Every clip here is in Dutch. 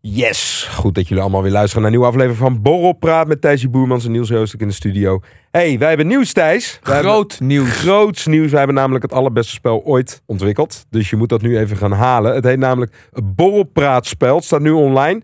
Yes, goed dat jullie allemaal weer luisteren naar een nieuwe aflevering van Borrelpraat met Thijsie Boermans en Niels Heustek in de studio. hey, wij hebben nieuws Thijs. Wij Groot hebben nieuws. Groots nieuws. Wij hebben namelijk het allerbeste spel ooit ontwikkeld. Dus je moet dat nu even gaan halen. Het heet namelijk het Borrelpraatspel. Het staat nu online.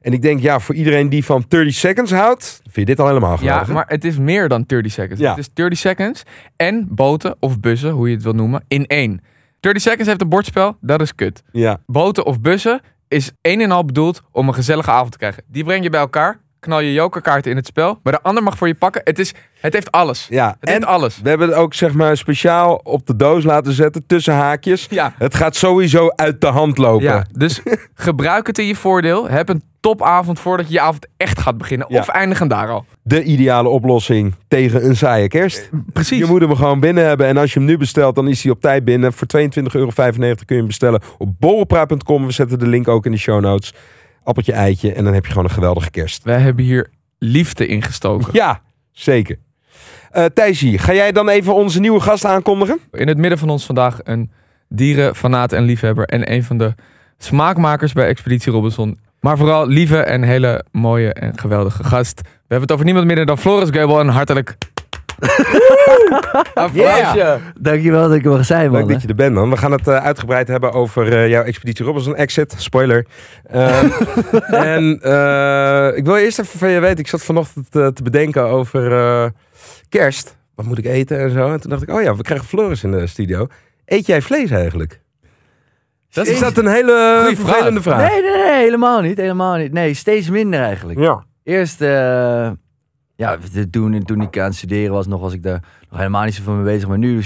En ik denk, ja, voor iedereen die van 30 seconds houdt, vind je dit al helemaal geweldig. Ja, maar het is meer dan 30 seconds. Ja. Het is 30 seconds en boten of bussen, hoe je het wil noemen, in één. 30 seconds heeft een bordspel, dat is kut. ja. Boten of bussen is één en al bedoeld om een gezellige avond te krijgen. Die breng je bij elkaar, knal je jokerkaarten in het spel, maar de ander mag voor je pakken. Het, is, het heeft alles. ja. Het heeft alles. we hebben het ook zeg maar speciaal op de doos laten zetten, tussen haakjes. Ja. Het gaat sowieso uit de hand lopen. Ja, dus gebruik het in je voordeel. Heb een topavond voordat je je avond echt gaat beginnen. Ja. Of eindigen daar al. De ideale oplossing tegen een saaie kerst. Precies. Je moet hem gewoon binnen hebben. En als je hem nu bestelt, dan is hij op tijd binnen. Voor 22,95 euro kun je hem bestellen op borrelpraat.com. We zetten de link ook in de show notes. Appeltje, eitje. En dan heb je gewoon een geweldige kerst. Wij hebben hier liefde ingestoken. Ja, zeker. Eh Thijsie, ga jij dan even onze nieuwe gast aankondigen? In het midden van ons vandaag een dierenfanaat en liefhebber. En een van de smaakmakers bij Expeditie Robinson. Maar vooral lieve en hele mooie en geweldige gast. We hebben het over niemand minder dan Floris Geubel. En hartelijk... Applausje. Dankjewel dat ik er mag zijn, man. Leuk dat je er bent, man. We gaan het eh, uitgebreid hebben over eh, jouw Expeditie Robinson exit. Spoiler. Ehm, en eh, ik wil eerst even van je weten. Ik zat vanochtend te bedenken over eh, kerst. Wat moet ik eten en zo. En toen dacht ik, oh ja, we krijgen Floris in de studio. Eet jij vlees eigenlijk? Dat Is dat een hele Goeie vervelende vraag? Nee, nee, nee, helemaal niet. Helemaal niet. Nee, steeds minder eigenlijk. Ja. Eerst, eh, ja, toen, toen ik aan het studeren was, nog was ik daar nog helemaal niet zo van mee bezig. Maar nu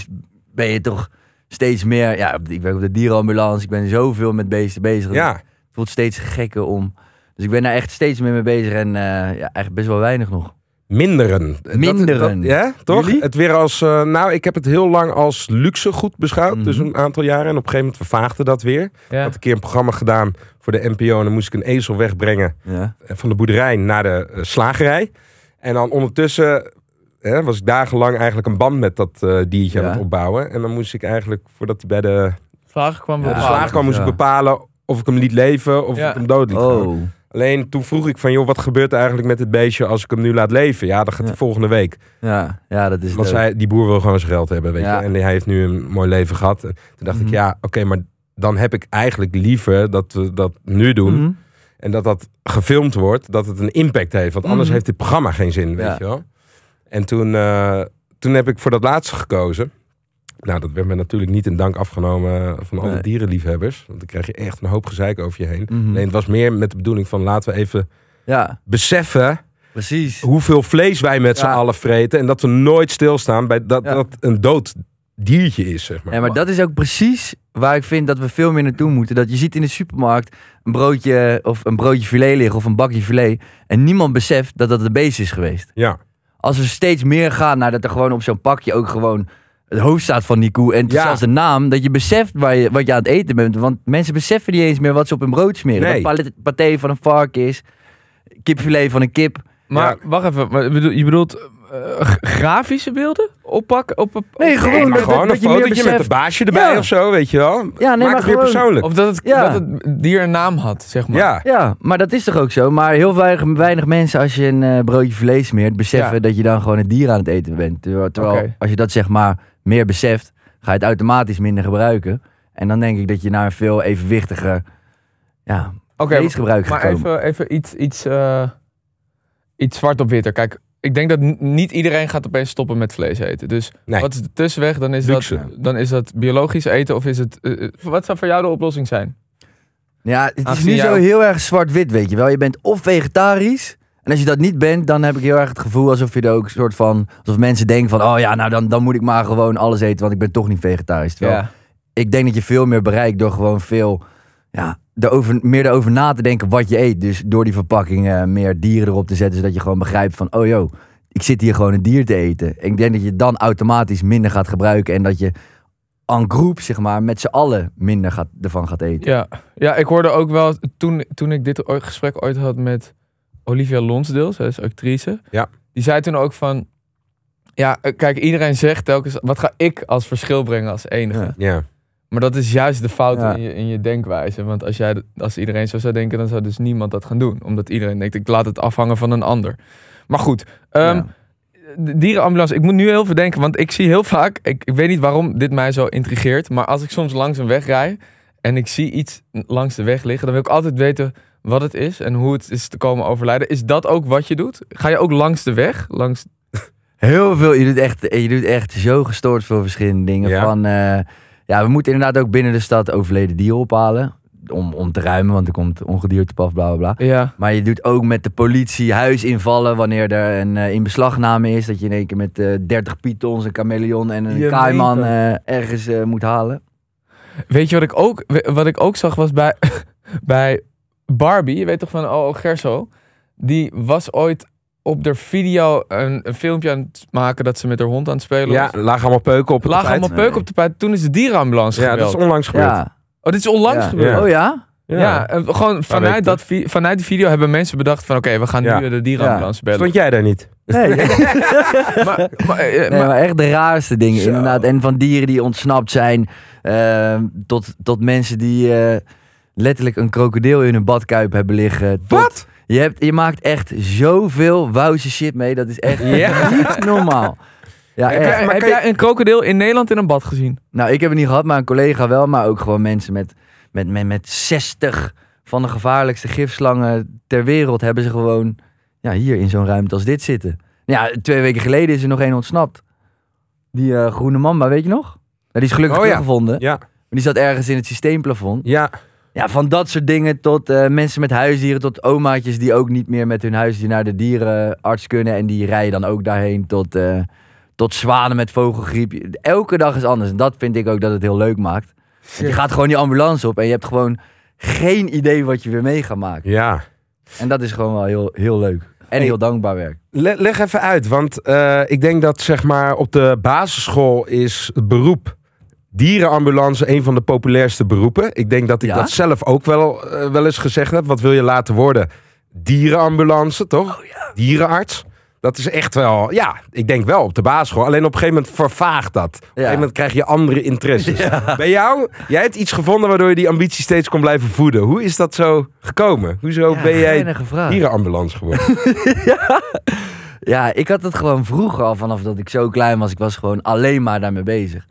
ben je toch steeds meer, ja, ik werk op de dierenambulance. Ik ben zoveel met beesten bezig. Ja. Het voelt steeds gekker om. Dus ik ben daar echt steeds meer mee bezig en eh, ja, eigenlijk best wel weinig nog. Minderen. Minderen. dat- ja, toch? Jullie? Het weer als, eh, nou, ik heb het heel lang als luxe goed beschouwd. Mhm. Dus een aantal jaren. En op een gegeven moment vervaagde dat weer. Ik Ja. had een keer een programma gedaan voor de NPO. En dan moest ik een ezel wegbrengen Ja. eh, van de boerderij naar de slagerij. En dan ondertussen hè, was ik dagenlang eigenlijk een band met dat eh, diertje aan het opbouwen. En dan moest ik eigenlijk, voordat hij bij de, Vraag kwam Ja. slager kwam, moest ik bepalen of ik hem liet leven of Ja. ik hem dood liet gaan. Oh. Alleen toen vroeg ik van, joh, wat gebeurt er eigenlijk met dit beestje als ik hem nu laat leven? Ja, dat gaat Ja. de volgende week. Ja, ja, dat is Want zij, die boer wil gewoon zijn geld hebben, weet Ja. je. En hij heeft nu een mooi leven gehad. En toen dacht Mhm. ik, ja, oké, maar dan heb ik eigenlijk liever dat we dat nu doen. Mhm. En dat dat gefilmd wordt, dat het een impact heeft. Want anders Mhm. heeft dit programma geen zin, weet Ja. je wel. En toen, eh, toen heb ik voor dat laatste gekozen. Nou, dat werd me natuurlijk niet in dank afgenomen van alle Nee. dierenliefhebbers. Want dan krijg je echt een hoop gezeik over je heen. Mhm. Nee, het was meer met de bedoeling van laten we even Ja, beseffen precies. hoeveel vlees wij met z'n allen vreten. En dat we nooit stilstaan bij dat dat een dood diertje is, zeg maar. Ja, maar dat is ook precies waar ik vind dat we veel meer naartoe moeten. Dat je ziet in de supermarkt een broodje of een broodje filet liggen of een bakje filet. En niemand beseft dat dat de beest is geweest. Ja, Als we steeds meer gaan naar dat er gewoon op zo'n pakje ook gewoon het hoofd staat van die koe. En Ja. zelfs de naam, dat je beseft waar je, wat je aan het eten bent. Want mensen beseffen niet eens meer wat ze op hun brood smeren. Nee. Palet- paté van een vark is, kipfilet van een kip. Maar Ja. wacht even, maar je bedoelt- eh, grafische beelden? Oppakken? Op, op, Nee, gewoon dat- gewoon dat een fotootje met een baasje erbij Ja. of zo, weet je wel. Ja, nee, Maak maar het weer gewoon- persoonlijk. Of dat het, Ja. dat het dier een naam had, zeg maar. ja. Ja, maar dat is toch ook zo. Maar heel weinig, weinig mensen, als je een eh, broodje vlees smeert, beseffen Ja. dat je dan gewoon het dier aan het eten bent. Terwijl, als je dat zeg maar meer beseft, ga je het automatisch minder gebruiken. En dan denk ik dat je naar een veel evenwichtiger ja, vleesgebruik gaat maar komen. even, even iets, iets, eh, iets zwart op witter. Kijk, ik denk dat niet iedereen gaat opeens stoppen met vlees eten. Dus Nee. wat is de tussenweg? Dan is, dat, dan is dat biologisch eten of is het... eh, eh, wat zou voor jou de oplossing zijn? Ja, het is nu zo heel erg zwart-wit, weet je wel. Je bent of vegetarisch. En als je dat niet bent, dan heb ik heel erg het gevoel alsof je er ook een soort van... Alsof mensen denken van, oh ja, nou dan, dan moet ik maar gewoon alles eten, want ik ben toch niet vegetarisch. Terwijl Ja. ik denk dat je veel meer bereikt door gewoon veel ja, erover, meer erover na te denken wat je eet. Dus door die verpakking eh, meer dieren erop te zetten, zodat je gewoon begrijpt van, oh joh, ik zit hier gewoon een dier te eten. En ik denk dat je dan automatisch minder gaat gebruiken en dat je en groep, zeg maar, met z'n allen minder gaat, ervan gaat eten. Ja. ja, ik hoorde ook wel, toen, toen ik dit gesprek ooit had met Olivia Lonsdale, zij is actrice. Ja. Die zei toen ook van, ja, eh, kijk, iedereen zegt telkens, wat ga ik als verschil brengen als enige? Ja. Maar dat is juist de fout Ja. in, je, in je denkwijze. Want als, jij, als iedereen zo zou denken, dan zou dus niemand dat gaan doen. Omdat iedereen denkt, ik laat het afhangen van een ander. Maar goed, ehm, Ja. de dierenambulance. Ik moet nu heel veel denken, want ik zie heel vaak... Ik, ik weet niet waarom dit mij zo intrigeert. Maar als ik soms langs een weg rij en ik zie iets langs de weg liggen... dan wil ik altijd weten wat het is en hoe het is te komen overlijden. Is dat ook wat je doet? Ga je ook langs de weg? Langs... Heel veel. Je doet echt, je doet echt zo gestoord veel verschillende dingen. Ja. Van, eh, ja, we moeten inderdaad ook binnen de stad overleden dieren ophalen. Om, om te ruimen, want er komt ongediertepaf, bla bla bla. Ja, Maar je doet ook met de politie huis invallen wanneer er een uh, inbeslagname is. Dat je in één keer met eh 30 pythons, een chameleon en een Je kaiman eh, ergens eh, moet halen. Weet je wat ik ook, wat ik ook zag was bij, bij Barbie, je weet toch van oh, Gerso, die was ooit op de video een, een filmpje aan het maken dat ze met haar hond aan het spelen Ja, was. lagen allemaal peuken op het Lagen tapijt. allemaal peuken op de pijp. Toen is de dierenambulance Ja, gebeld. dat is onlangs gebeurd. Ja. Oh, dit is onlangs Ja. gebeurd. Ja. Oh ja? Ja, en gewoon vanuit, dat, vanuit die video hebben mensen bedacht van oké, we gaan Ja. nu de dierenambulance bellen. Stond jij daar niet? Nee, nee, Maar, maar, eh, echt de raarste dingen Zo. inderdaad. En van dieren die ontsnapt zijn. eh, tot, tot mensen die eh, letterlijk een krokodil in hun badkuip hebben liggen. Tot- Wat? Je, hebt, je maakt echt zoveel wauwse shit mee. Dat is echt Ja. niet normaal. Ja, heb, jij- maar heb jij een krokodil in Nederland in een bad gezien? Nou, ik heb het niet gehad, maar een collega wel. Maar ook gewoon mensen met, met, met, met 60 van de gevaarlijkste gifslangen ter wereld hebben ze gewoon ja, hier in zo'n ruimte als dit zitten. Ja, twee weken geleden is er nog één ontsnapt. Die eh, groene mamba, weet je nog? Ja, die is gelukkig Oh ja. teruggevonden. Ja. Maar die zat ergens in het systeemplafond. Ja. Ja, van dat soort dingen tot eh, mensen met huisdieren, tot omaatjes die ook niet meer met hun huisdier naar de dierenarts kunnen. En die rijden dan ook daarheen tot, eh, tot zwanen met vogelgriep. Elke dag is anders. En dat vind ik ook dat het heel leuk maakt. Want je gaat gewoon die ambulance op en je hebt gewoon geen idee wat je weer mee gaat maken. Ja. En dat is gewoon wel heel, heel leuk. En heel dankbaar werk. Le- leg even uit, want eh, ik denk dat zeg maar op de basisschool is het beroep dierenambulance een van de populairste beroepen. Ik denk dat ik Ja? dat zelf ook wel, eh, wel eens gezegd heb. Wat wil je laten worden? Dierenambulance, toch? Dierenarts. Dat is echt wel, ja, ik denk wel op de basisschool. Alleen op een gegeven moment vervaagt dat. Op een gegeven moment krijg je andere interesses. Bij jou, jij hebt iets gevonden waardoor je die ambitie steeds kon blijven voeden. Hoe is dat zo gekomen? Hoezo ben jij dierenambulance geworden? Ja, ik had het gewoon vroeger al vanaf dat ik zo klein was. Ik was gewoon alleen maar daarmee bezig.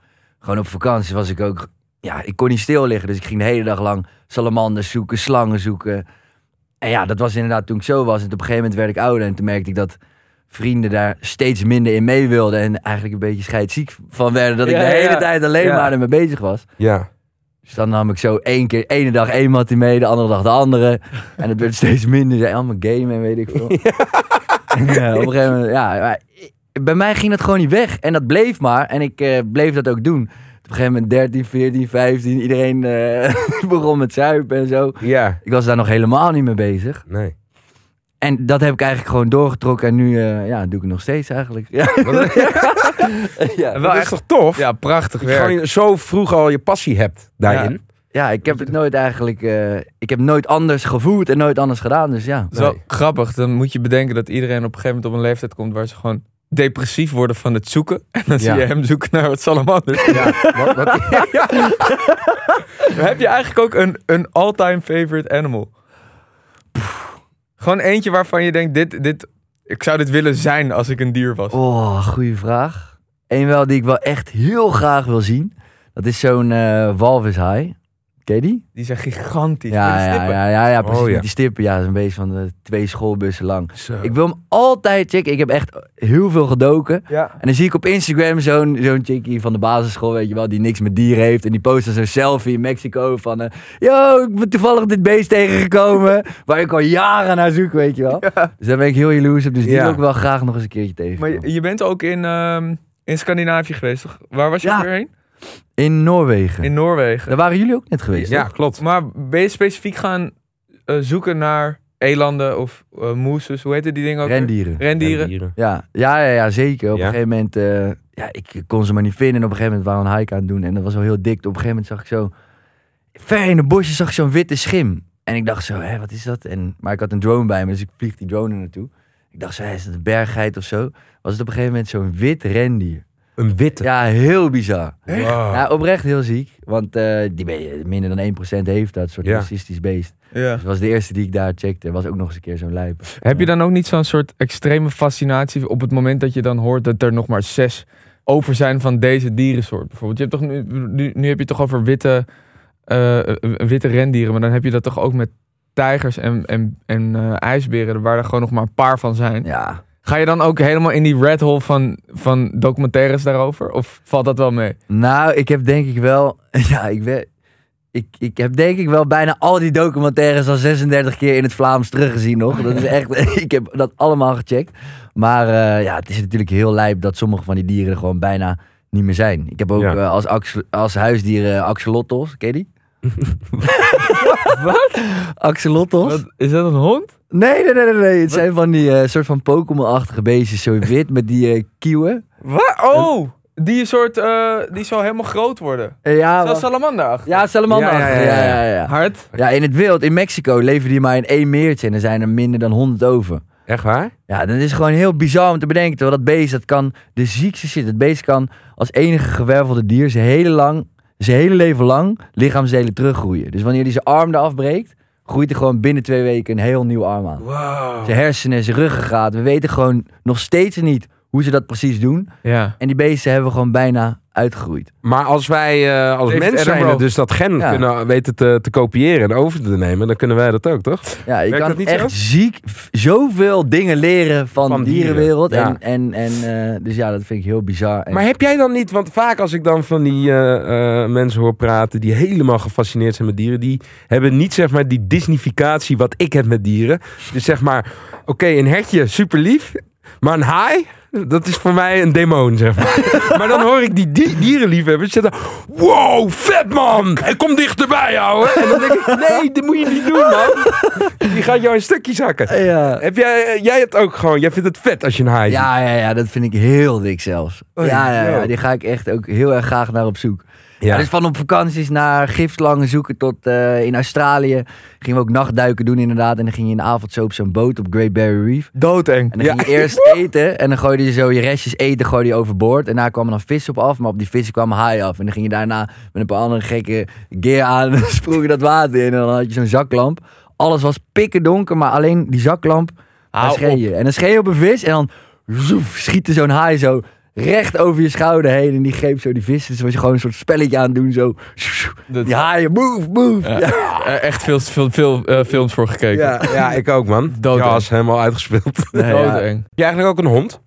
Gewoon op vakantie was ik ook... Ja, ik kon niet stil liggen. Dus ik ging de hele dag lang salamanders zoeken, slangen zoeken. En ja, dat was inderdaad toen ik zo was. En op een gegeven moment werd ik ouder. En toen merkte ik dat vrienden daar steeds minder in mee wilden. En eigenlijk een beetje scheidsziek van werden. Dat ik Ja, de hele ja. tijd alleen Ja. maar ermee bezig was. Ja. Dus dan nam ik zo één keer, ene dag één mattie mee, de andere dag de andere. En het werd steeds minder. Zei allemaal game en weet ik veel. Ja, op een gegeven moment, ja. maar bij mij ging dat gewoon niet weg. En dat bleef maar. En ik eh, bleef dat ook doen. Op een gegeven moment 13, 14, 15. Iedereen eh, begon met zuipen en zo. Ja. Ik was daar nog helemaal niet mee bezig. Nee. En dat heb ik eigenlijk gewoon doorgetrokken. En nu eh, ja, doe ik het nog steeds eigenlijk. Ja, ja, Dat is toch tof? Ja, prachtig Dat je gewoon zo vroeg al je passie hebt daarin. ja, ik heb het nooit eigenlijk... eh, ik heb nooit anders gevoeld en nooit anders gedaan. Dus ja. Nee. grappig. Dan moet je bedenken dat iedereen op een gegeven moment op een leeftijd komt waar ze gewoon depressief worden van het zoeken. En dan zie je hem zoeken naar wat salamanders. Ja. Wat, wat, Maar heb je eigenlijk ook een, een all-time favorite animal? Gewoon eentje waarvan je denkt, dit, dit, ik zou dit willen zijn als ik een dier was. Oh, goede vraag. Eén wel die ik wel echt heel graag wil zien. Dat is zo'n eh walvishaai. Ken je die? Die zijn gigantisch. Ja, die ja, ja, ja, ja, precies. Oh, ja. Met die stippen. Ja, dat is een beetje van de twee schoolbussen lang. Zo. Ik wil hem altijd checken. Ik heb echt heel veel gedoken. Ja. En dan zie ik op Instagram zo'n zo'n chickie van de basisschool, weet je wel, die niks met dieren heeft. En die post dan zo'n selfie in Mexico van, eh, yo, ik ben toevallig dit beest tegengekomen. waar ik al jaren naar zoek, weet je wel. Dus daar ben ik heel jaloers op. Dus die Ja. wil ik wel graag nog eens een keertje tegen. Maar je, je bent ook in, ehm, in Scandinavië geweest, toch? Waar was je Ja. weer heen? In Noorwegen. In Noorwegen. Daar waren jullie ook net geweest, Ja, toch? klopt. Maar ben je specifiek gaan eh, zoeken naar elanden of eh moeses? Hoe heette die dingen ook? weer? Rendieren. Rendieren. Ja, ja, ja, ja zeker. Op Ja? een gegeven moment, eh, ja, ik kon ze maar niet vinden. En op een gegeven moment waren we een hike aan het doen. En dat was wel heel dik. Op een gegeven moment zag ik zo, ver in de bosjes zag ik zo'n witte schim. En ik dacht zo, hé, wat is dat? En, maar ik had een drone bij me, dus ik vlieg die drone naartoe. Ik dacht zo, hé, is dat een berggeit of zo? Was het op een gegeven moment zo'n wit rendier. Een witte. Ja, heel bizar. Wow. Ja, oprecht heel ziek. Want eh, die ben je, minder dan 1% heeft dat soort Ja. racistisch beest. Ja. Dus dat was de eerste die ik daar checkte. Was ook nog eens een keer zo'n lijp. Heb je dan ook niet zo'n soort extreme fascinatie op het moment dat je dan hoort dat er nog maar zes over zijn van deze dierensoort? Bijvoorbeeld, je hebt toch nu, nu, nu heb je het toch over witte, eh, eh, witte rendieren, maar dan heb je dat toch ook met tijgers en, en, en eh, ijsberen, waar er gewoon nog maar een paar van zijn. Ja, Ga je dan ook helemaal in die red hole van, van documentaires daarover? Of valt dat wel mee? Nou, ik heb denk ik wel. Ja, ik weet. Ik, ik heb denk ik wel bijna al die documentaires al 36 keer in het Vlaams teruggezien nog. Dat is echt. ik heb dat allemaal gecheckt. Maar eh, ja, het is natuurlijk heel lijp dat sommige van die dieren er gewoon bijna niet meer zijn. Ik heb ook Ja. eh, als, als huisdieren axolotls. Ken je die? Wat? Axolotls? Wat? Is dat een hond? Nee, nee, nee, nee, nee. Het zijn van die eh, soort van Pokémon-achtige beestjes, zo wit met die eh kieuwen. Wat? Oh, die soort, eh, die zal helemaal groot worden. Eh, ja, Zoals wa- salamander. ja, salamander. Ja, ja, ja, ja. ja, ja. Hard. Ja, in het wild, in Mexico, leven die maar in één meertje en er zijn er minder dan 100 over. Echt waar? Ja, dat is gewoon heel bizar om te bedenken. Terwijl dat beest, dat kan de ziekste shit. Het beest kan als enige gewervelde dier zijn hele, lang, zijn hele leven lang lichaamsdelen teruggroeien. Dus wanneer hij zijn arm eraf breekt, groeit er gewoon binnen twee weken een heel nieuw arm aan. Wow. Zijn hersenen, zijn ruggengraat. We weten gewoon nog steeds niet hoe ze dat precies doen. Ja. En die beesten hebben we gewoon bijna uitgegroeid. Maar als wij eh, als David mens zijn dus dat gen Ja. kunnen weten te, te kopiëren en over te nemen, dan kunnen wij dat ook, toch? Ja, je Werkt kan niet echt zo? ziek zoveel dingen leren van, Van de dieren, dierenwereld. ja. En, en, en, eh, dus ja, dat vind ik heel bizar. En- Maar heb jij dan niet, want vaak als ik dan van die eh, eh, mensen hoor praten die helemaal gefascineerd zijn met dieren, die hebben niet zeg maar die Disneyficatie wat ik heb met dieren. Dus zeg maar, oké, een hertje, super lief, maar een haai, dat is voor mij een demon, zeg maar. maar dan hoor ik die di dierenliefhebbers zeggen, wow, vet man, hij komt dichterbij, ouwe. En dan denk ik, nee, dat moet je niet doen, man. Die gaat jou een stukje zakken. ja. Heb jij, jij hebt ook gewoon, jij vindt het vet als je een haai ziet. Ja, ja, ja, dat vind ik heel dik zelfs. Oh, ja, ja, ja, yo. die ga ik echt ook heel erg graag naar op zoek. Ja. Dus van op vakanties naar gifslangen zoeken tot eh, in Australië. Gingen we ook nachtduiken doen inderdaad. En dan ging je in de avond zo op zo'n boot op Great Barrier Reef. Doodeng. En dan Ja. ging je eerst eten en dan gooide je zo je restjes eten gooide je overboord. En daar kwamen dan vissen op af, maar op die vissen kwam haai af. En dan ging je daarna met een paar andere gekke gear aan en dan sprong je dat water in. En dan had je zo'n zaklamp. Alles was pikken donker, maar alleen die zaklamp, daar schreeuw je. En dan schreeuw je op een vis en dan zoef, schiet er zo'n haai zo recht over je schouder heen. En die greep zo die vis. Dus was je gewoon een soort spelletje aan het doen. Zo. Dat- Die haaien, move, move. Ja. Ja. Eh, echt veel, veel, veel eh, films voor gekeken. Ja, ja, ik ook, man. Doodeng. Ja, is helemaal uitgespeeld. Nee, ja. Doodeng. Heb je eigenlijk ook een hond?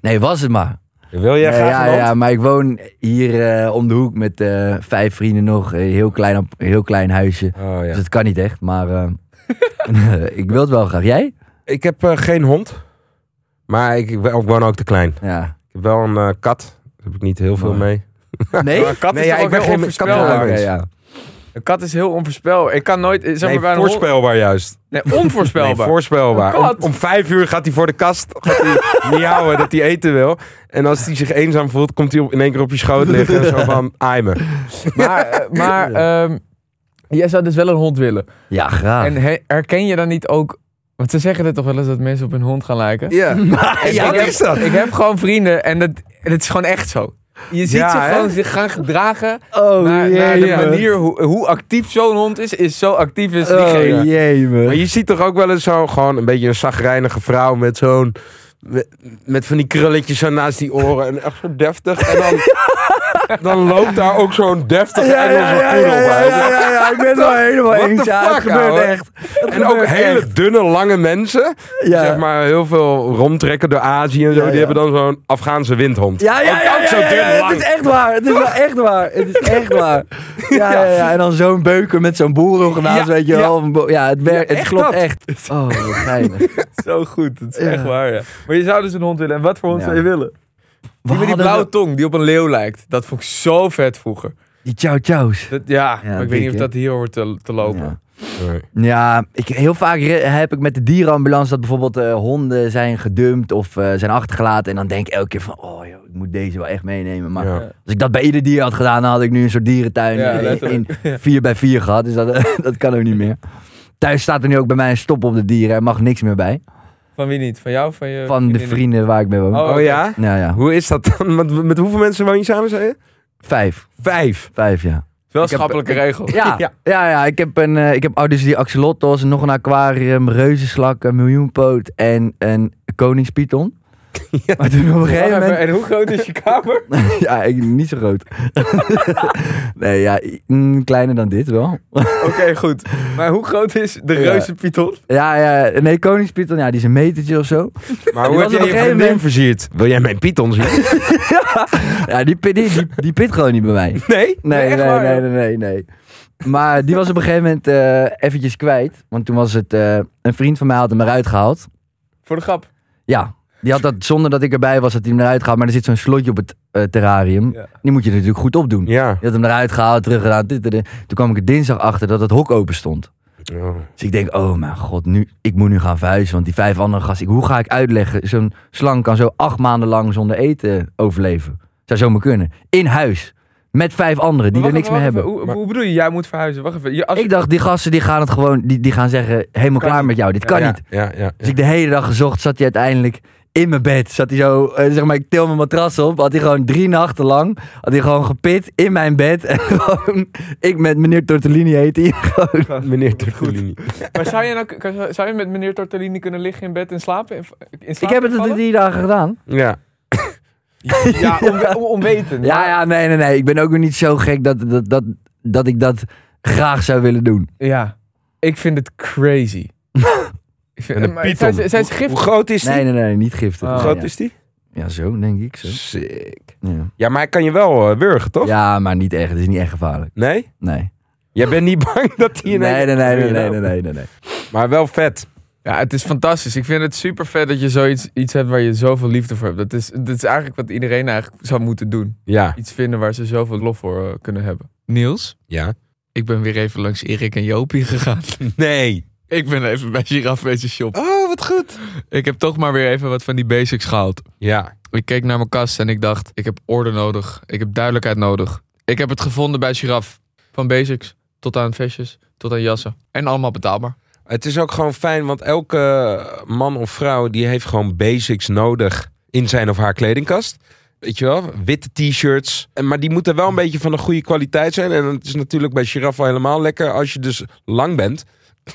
Nee, was het maar. Wil jij Nee, graag ja, een hond? ja, maar ik woon hier eh, om de hoek met eh, vijf vrienden nog. Een heel klein, op- heel klein huisje. Oh, ja. Dus het kan niet echt, maar eh, ik wil het wel graag. Jij? Ik heb eh, geen hond. Maar ik, ik woon ook te klein. Ja. Ik heb wel een eh, kat. Daar heb ik niet heel veel mee. Nee? Maar een kat Nee, is ja, ik ben heel geen onvoorspelbaar. ja. Een kat is heel onvoorspelbaar. Ik kan nooit, zeg maar Nee, bij een hond... voorspelbaar juist. Nee, Nee, onvoorspelbaar. voorspelbaar. Een kat. Om, om vijf uur gaat hij voor de kast gaat hij miauwen dat hij eten wil. En als hij zich eenzaam voelt, komt hij op, in één keer op je schoot liggen. En zo van, aai me. maar eh, maar ehm, jij zou dus wel een hond willen. Ja, graag. En he- herken je dan niet ook... Want ze zeggen het toch wel eens dat mensen op hun hond gaan lijken? Ja. ja, Wat ik, heb, is dat? ik heb gewoon vrienden en dat, is gewoon echt zo. Je ziet Ja, ze hè? gewoon zich gaan gedragen oh, naar, naar de jee, manier hoe, hoe actief zo'n hond is, is zo actief is Oh, diegene. jee, me. Maar je ziet toch ook wel eens zo gewoon een beetje een zagrijnige vrouw met zo'n... Met, met van die krulletjes zo naast die oren en echt zo deftig. En dan, dan loopt daar ook zo'n deftige Ja, ja, Engelse ja, poedel ja, bij. ja, ja, ja, ik ben het wel helemaal eens. Ja, het gebeurt ouwe? echt. Het En ook hele dunne, lange mensen. Ja. Zeg maar heel veel rondtrekken door Azië en zo. Ja, ja. Die hebben dan zo'n Afghaanse windhond. Ja, ja, Ook- ja, ook ja, zo ja, dun ja, lang. het is echt waar. Het is wel echt waar. Het is echt waar. Ja, ja, ja. En dan zo'n beuker met zo'n Ja, weet je wel. Ja, het, werkt, Ja, het echt klopt dat. echt. Oh, wat geinig. Zo goed, het is Ja. echt waar, ja. Maar je zou dus een hond willen. En wat voor hond Ja. zou je willen? Die met die blauwe we- tong, die op een leeuw lijkt. Dat vond ik zo vet vroeger. Die chow chows. Dat, ja, Ja, maar ik weet niet of dat hier hoort te, te lopen. Ja. Nee. Ja, ik, heel vaak heb ik met de dierenambulance dat bijvoorbeeld eh, honden zijn gedumpt of eh, zijn achtergelaten. En dan denk ik elke keer van, oh joh, ik moet deze wel echt meenemen. Maar Ja. als ik dat bij ieder dier had gedaan, dan had ik nu een soort dierentuin Ja, in, letterlijk. in 4 bij 4 gehad. Dus dat, dat kan ook niet meer. Thuis staat er nu ook bij mij een stop op de dieren. Er mag niks meer bij. Van wie niet? Van jou of van je Van de vrienden waar ik mee woon. Oh, Oh ja? Ja, ja. Hoe is dat dan? Met, met hoeveel mensen woon je samen, zei je? Vijf. Vijf. Vijf, ja. Wel een Ik heb- schappelijke ik- regel. Ja, Ja. ja. ja, Ik heb, een, eh, ik heb oh, dus die axolotls, nog een aquarium, reuzenslak, een miljoenpoot en een koningspython. Maar toen op een gegeven even, moment... En hoe groot is je kamer? ja, ik, niet zo groot. nee, ja, mm, kleiner dan dit wel. Oké, goed. Maar hoe groot is de Ja. reuzenpython? ja, ja, nee, koningspython, ja, die is een metertje of zo. Maar hoe heb je gegeven vriendin moment- versierd? Wil jij mijn python zien? Ja, die, pit- die, die, die pit gewoon niet bij mij. Nee? Nee, Nee, nee, waar, nee, nee, nee, nee. Maar die was op een gegeven moment eh eventjes kwijt. Want toen was het, eh, een vriend van mij had hem eruit gehaald. Voor de grap. Ja, die had dat zonder dat ik erbij was, had hij hem eruit gehaald. Maar er zit zo'n slotje op het eh, terrarium. Ja. Die moet je natuurlijk goed opdoen. Ja. Die had hem eruit gehaald, teruggedaan. dit, dit, dit. Toen kwam ik er dinsdag achter dat het hok open stond. Oh. Dus ik denk, oh mijn god, nu, ik moet nu gaan verhuizen. Want die vijf andere gasten, ik- hoe ga ik uitleggen? Zo'n slang kan zo acht maanden lang zonder eten overleven. Zou zomaar kunnen. In huis. Met vijf anderen die er niks meer hebben. Hoe, hoe bedoel je, jij moet verhuizen? Wacht even. Je, als Ik dacht, die gasten die gaan het gewoon, die, die gaan zeggen, helemaal Kan klaar niet. met jou. Dit kan ja, niet. Ja, ja. Dus ik de hele dag gezocht, zat hij uiteindelijk in mijn bed. Zat hij zo, eh, zeg maar, ik til mijn matras op. Had hij gewoon drie nachten lang, had hij gewoon gepit in mijn bed. En gewoon, ik met meneer Tortellini heet hij. Gewoon. Meneer Tertulini. Maar zou je, nou, zou je met meneer Tortellini kunnen liggen in bed en slapen? In, in Ik heb het vallen? die dagen gedaan. Ja. Ja, om, om, onwetend. Ja, ja, nee, nee, nee. Ik ben ook weer niet zo gek dat, dat, dat, dat ik dat graag zou willen doen. Ja. Ik vind het crazy. En de maar python. Zijn, ze- zijn ze Hoe giftig? groot is die? Nee, nee, nee, niet giftig. Oh, Hoe groot ja. is die? Ja, zo denk ik. Zo. Sick. Ja. Ja, maar hij kan je wel eh, wurgen, toch? ja, maar niet echt. Het is niet echt gevaarlijk. Nee? Nee. Jij bent niet bang dat hij Nee, in nee, nee, nee, nee, nee, nee, nee. Maar wel vet. Ja, het is fantastisch. Ik vind het super vet dat je zoiets iets hebt waar je zoveel liefde voor hebt. Dat is, dat is eigenlijk wat iedereen eigenlijk zou moeten doen. Ja. Iets vinden waar ze zoveel lof voor eh, kunnen hebben. Niels, Ja. ik ben weer even langs Erik en Jopie gegaan. Nee. Ik ben even bij Giraffe shoppen. Oh, wat goed. Ik heb toch maar weer even wat van die basics gehaald. Ja. Ik keek naar mijn kast en ik dacht, ik heb orde nodig. Ik heb duidelijkheid nodig. Ik heb het gevonden bij Giraffe. Van basics tot aan vestjes, tot aan jassen. En allemaal betaalbaar. Het is ook gewoon fijn, want elke man of vrouw die heeft gewoon basics nodig in zijn of haar kledingkast. Weet je wel, witte t-shirts. Maar die moeten wel een beetje van een goede kwaliteit zijn. En het is natuurlijk bij Giraffe helemaal lekker als je dus lang bent.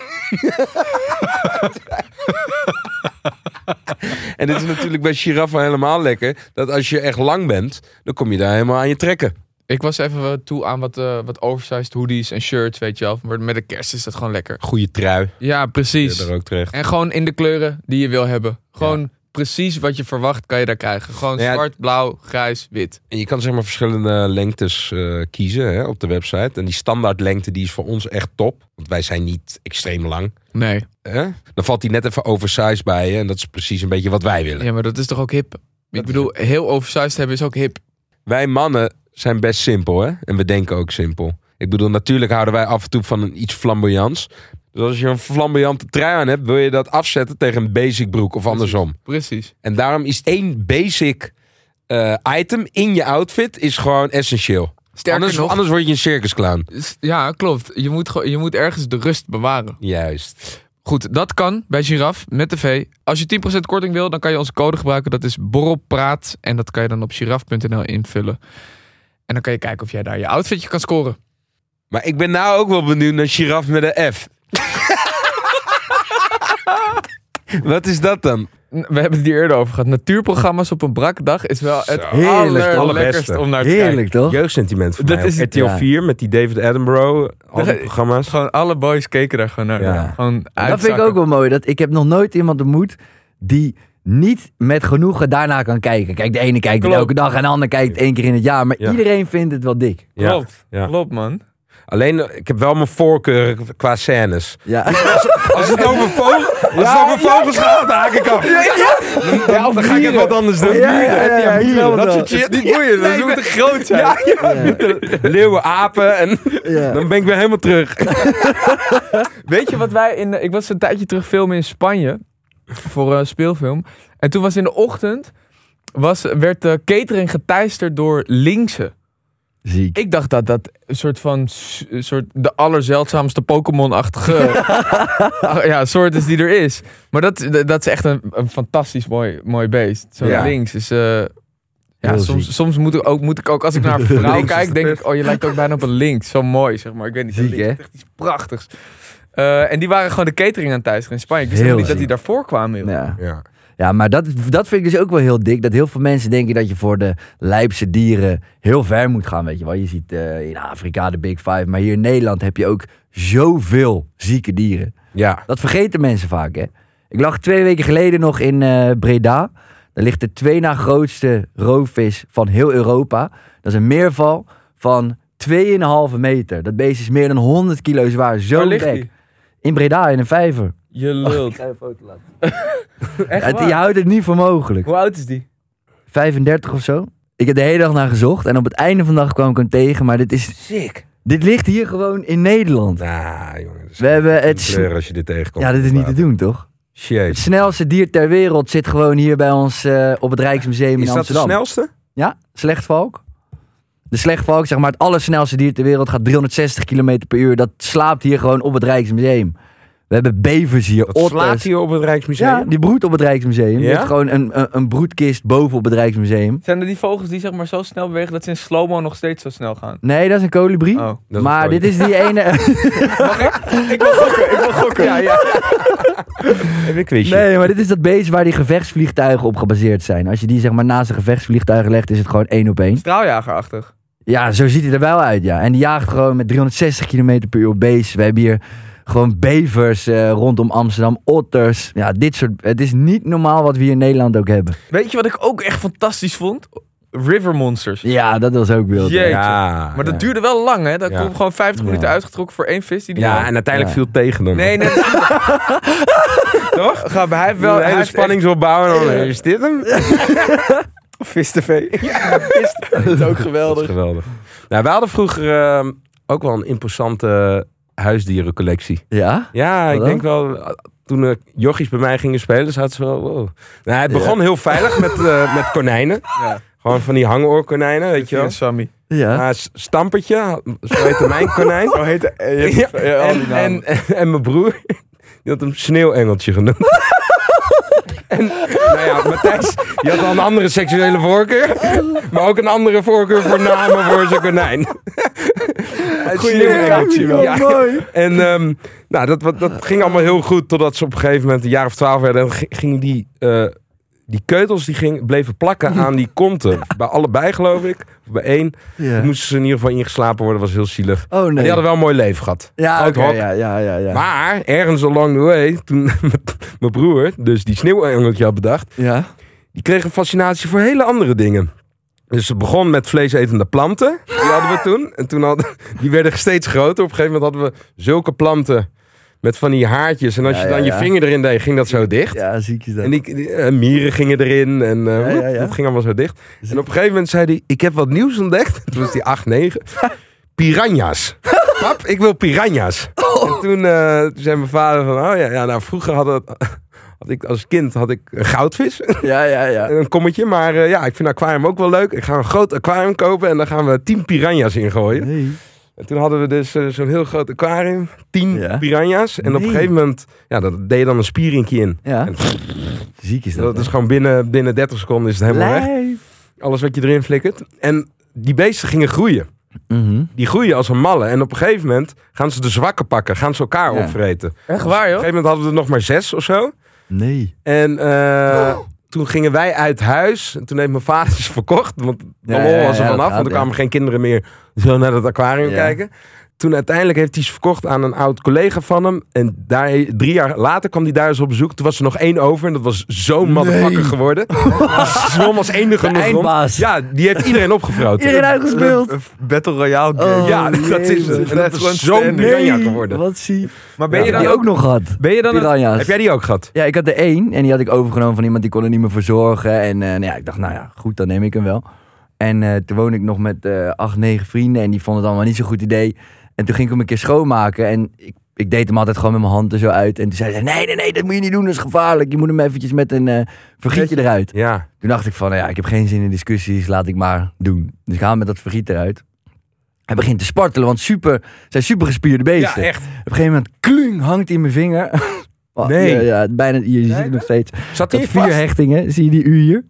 en het is natuurlijk bij Giraffe helemaal lekker dat als je echt lang bent, dan kom je daar helemaal aan je trekken. Ik was even toe aan wat, eh, wat oversized hoodies en shirts, weet je wel. Maar met de kerst is dat gewoon lekker. Goede trui. Ja, precies. Er ook terecht. En gewoon in de kleuren die je wil hebben. Gewoon precies wat je verwacht kan je daar krijgen. Gewoon Ja. zwart, blauw, grijs, wit. En je kan zeg maar verschillende lengtes eh, kiezen hè, op de website. En die standaardlengte die is voor ons echt top. Want wij zijn niet extreem lang. Nee. Hè? Dan valt die net even oversized bij je. En dat is precies een beetje wat wij willen. Ja, maar dat is toch ook hip? Dat Ik bedoel, heel oversized hebben is ook hip. Wij mannen zijn best simpel hè. En we denken ook simpel. Ik bedoel, natuurlijk houden wij af en toe van een iets flamboyants. Dus als je een flamboyante trui aan hebt, wil je dat afzetten tegen een basic broek of andersom. Precies. En daarom is één basic eh, item in je outfit is gewoon essentieel. Sterker Anders, nog, anders word je een circusclown. s- ja, klopt. Je moet, gewoon- je moet ergens de rust bewaren. Juist. Goed, dat kan bij Giraffe met de V. Als je 10% korting wil, dan kan je onze code gebruiken. Dat is borrelpraat. En dat kan je dan op giraffe.nl invullen. En dan kan je kijken of jij daar je outfitje kan scoren. Maar ik ben nou ook wel benieuwd naar giraf met een F. Wat is dat dan? We hebben het hier eerder over gehad. Natuurprogramma's op een brakke dag is wel het. Heerlijk, toch? allerlekkerst om naar te kijken. Heerlijk, toch? Jeugdsentiment voor Dat mij. is op het, RTL ja. 4 met die David Attenborough. Al die Dat- programma's. Gewoon alle boys keken daar gewoon naar. Ja. Gewoon Dat vind ik ook wel mooi. Dat, ik heb nog nooit iemand ontmoet die niet met genoegen daarna kan kijken. Kijk, de ene kijkt elke dag en de ander kijkt één keer in het jaar. Maar Ja. iedereen vindt het wel dik. Ja. Klopt, ja. klopt man. Alleen, eh, ik heb wel mijn voorkeur qua scènes. Ja. Als het over, vogel, als het over vogels gaat, dan haak ik af. Dan, dan, dan ga ik wat anders doen. Ja, ja, ja, ja, mieren, dat soort shit. Niet boeiend, dat moet te groot zijn. Ja, ja. Leeuwen, apen en Ja. dan ben ik weer helemaal terug. Weet je wat wij in... Ik was een tijdje terug filmen in Spanje. Voor een speelfilm. En toen was in de ochtend... Was, werd de catering geteisterd door linkse. Ziek. Ik dacht dat dat een soort van... een soort de allerzeldzaamste Pokémon-achtige ja, soort is die er is. Maar dat, dat is echt een, een fantastisch mooi, mooi beest. Zo'n Ja. links is... eh, ja, soms, soms moet, ik ook, moet ik ook, als ik naar een vrouw kijk, de denk ik, oh, je lijkt ook bijna op een links. Zo mooi, zeg maar. Ik weet niet, Ziek, links hè? is echt iets prachtigs. Eh, en die waren gewoon de catering aan teisteren in Spanje. Ik wist niet dat die daarvoor kwamen, joh. Ja. Ja. Ja, maar dat, dat vind ik dus ook wel heel dik. Dat heel veel mensen denken dat je voor de lijpse dieren heel ver moet gaan. Weet je wel, je ziet eh, in Afrika de Big Five. Maar hier in Nederland heb je ook zoveel zieke dieren. ja. Dat vergeten mensen vaak, hè. Ik lag twee weken geleden nog in eh, Breda. Daar ligt de twee na grootste roofvis van heel Europa. Dat is een meerval van 2,5 meter. Dat beest is meer dan 100 kilo zwaar. Zo dik. In Breda, in een vijver. Je lult. ga je een foto laten. Echt Het, waar? je houdt het niet voor mogelijk. Hoe oud is die? 35 of zo. Ik heb de hele dag naar gezocht. En op het einde van de dag kwam ik hem tegen. Maar dit, is, Sick. dit ligt hier gewoon in Nederland. Nou, jongens. We hebben het... Kleur als je dit tegenkomt. Ja, dit is niet te doen, toch? Het Shit. snelste dier ter wereld zit gewoon hier bij ons eh, op het Rijksmuseum Is in dat de Amsterdam. snelste? Ja, slechtvalk. De slechtvalk, zeg maar het allersnelste dier ter wereld, gaat 360 km per uur. Dat slaapt hier gewoon op het Rijksmuseum. We hebben bevers hier, Dat slaat hier op het Rijksmuseum? Ja, die broedt op het Rijksmuseum. Ja? heeft gewoon een, een, een broedkist boven op het Rijksmuseum. Zijn er die vogels die zeg maar zo snel bewegen dat ze in slow-mo nog steeds zo snel gaan? Nee, dat is een kolibrie. Oh. Maar dit is die ene... Ik wil gokken, ik wil gokken. Ja, ja. Even een quizje. nee, maar dit is dat beest waar die gevechtsvliegtuigen op gebaseerd zijn. Als je die zeg maar naast een gevechtsvliegtuig legt, is het gewoon één op één. Straaljagerachtig. Ja, zo ziet hij er wel uit, ja. En die jaagt gewoon met 360 km per uur beest. We hebben hier gewoon bevers eh, rondom Amsterdam, otters. Ja, dit soort... Het is niet normaal wat we hier in Nederland ook hebben. Weet je wat ik ook echt fantastisch vond? River Monsters. Ja, dat was ook wild. hè. Jeetje. Ja. Maar dat Ja. duurde wel lang, hè? Dat Ja. gewoon 50 Ja. minuten uitgetrokken voor één vis die die Ja, en uiteindelijk Ja. viel het tegen hem. Nee, nee. Toch? Ga, hij heeft wel Wel, hij hele heeft spanningsopbouw en dan eh, is dit hem? Vis TV. Ja, vis TV. Dat is ook Dat is geweldig. geweldig. Nou, we hadden vroeger eh, ook wel een imposante huisdierencollectie. Ja? Ja, ik denk wel, toen jochies bij mij gingen spelen, zaten ze wel, wow. Nou, het Ja. begon heel veilig met, eh, met konijnen. Ja. Gewoon van die hangoorkonijnen, weet je wel. Sammy. Ja. Ja, s- Stampertje, zo heette mijn konijn. Zo heet Ja, en, en, en, en mijn broer, die had hem sneeuwengeltje genoemd. en nou ja, Matthijs, die had al een andere seksuele voorkeur. Maar ook een andere voorkeur voor namen voor zijn konijn. Het sneeuwengeltje wel. Ja. mooi. En ehm, nou, dat, ging allemaal heel goed, totdat ze op een gegeven moment een jaar of twaalf werden. En gingen die, eh, die keutels die ging, bleven plakken aan die konten. Bij allebei geloof ik, of bij één. Ja. Moesten ze in ieder geval ingeslapen worden, was heel zielig. Oh nee. Die hadden wel een mooi leven gehad. ja, ja, ja, ja, ja. Maar ergens along the way, toen mijn broer, dus die sneeuwengeltje had bedacht, ja. die kreeg een fascinatie voor hele andere dingen. Dus het begon met vleesetende planten. Die hadden we toen. En toen hadden, die werden steeds groter. Op een gegeven moment hadden we zulke planten met van die haartjes. En als Ja, je ja, dan je vinger erin deed, ging dat zo dicht. Ja, ziek is dat. En die, die, eh, mieren gingen erin en eh, dat ging allemaal zo dicht. En op een gegeven moment zei hij, ik heb wat nieuws ontdekt. Toen was hij 8, 9. Piranha's. Pap, ik wil piranha's. En toen, toen zei mijn vader van, oh ja, ja nou vroeger hadden, had ik als kind had ik een goudvis. Ja, ja, ja. een kommetje. Maar eh, ja, ik vind een aquarium ook wel leuk. Ik ga een groot aquarium kopen en dan gaan we 10 piranha's ingooien. Nee. En toen hadden we dus eh, zo'n heel groot aquarium. 10 Ja. piranha's. En op een gegeven moment, ja, dat deed je dan een spierinkje in. Ja. En Ziek is dat. dat is gewoon binnen, binnen 30 seconden is het helemaal weg. Lijf. Alles wat je erin flikkert. En die beesten gingen groeien. Mhm. Die groeien als een malle. En op een gegeven moment gaan ze de zwakke pakken. Gaan ze elkaar Ja. opvreten. Op Echt waar, een joh? gegeven moment hadden we er nog maar zes of zo. Nee. En eh, toen gingen wij uit huis. En toen heeft mijn vader ze verkocht. Want de Ja, was er ja, vanaf. want er kwamen geen kinderen meer zo naar het aquarium Ja. kijken. Toen uiteindelijk heeft hij ze verkocht aan een oud collega van hem. En daar, drie jaar later kwam hij daar eens op bezoek. Toen was er nog één over en dat was zo'n motherfucker geworden. Die zwom als enige De nog rond. Ja, die heeft iedereen opgevroten. Iedereen uitgespeeld. Battle Royale game. Oh, ja, dat is jezus. het. En dat gewoon is zo'n piranha geworden. Wat zie Maar ben Ja, je dan je ook ook nog gehad? Ben je dan een-. Heb jij die ook gehad? Ja, ik had er één en die had ik overgenomen van iemand die kon er niet meer voor zorgen. En eh, nou ja, ik dacht, nou ja, goed, dan neem ik hem wel. En eh, toen woonde ik nog met eh, acht, negen vrienden en die vonden het allemaal niet zo'n goed idee. En toen ging ik hem een keer schoonmaken en ik, ik deed hem altijd gewoon met mijn hand er zo uit. En toen zei ze, nee, nee, nee, dat moet je niet doen, dat is gevaarlijk. Je moet hem eventjes met een eh vergietje eruit. Ja. Toen dacht ik van, nou ja, ik heb geen zin in discussies, laat ik maar doen. Dus ik haal hem met dat vergiet eruit. Hij begint te spartelen, want super, zijn super gespierde ja, beesten. echt. Op een gegeven moment, kling, hangt hij in mijn vinger. Oh, Nee. Ja, ja, bijna, je ziet het nog steeds. Zat Dat vier hechtingen, zie je die u hier?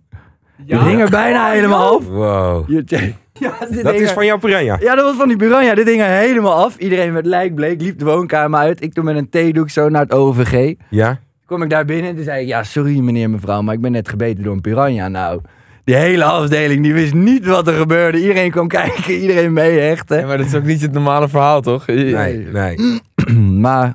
Het hing er bijna helemaal af. Wow. Je- Ja, dit Dat hing is er- van jouw piranha. Ja, dat was van die piranha. Dit hing er helemaal af. Iedereen werd lijkbleek, liep de woonkamer uit. Ik toen met een theedoek zo naar het OVG. Ja. Kom ik daar binnen en toen zei ik, ja, sorry meneer mevrouw, maar ik ben net gebeten door een piranha. Nou, die hele afdeling, die wist niet wat er gebeurde. Iedereen kwam kijken, iedereen meehechten. Ja, maar dat is ook niet het normale verhaal, toch? Nee, nee. maar,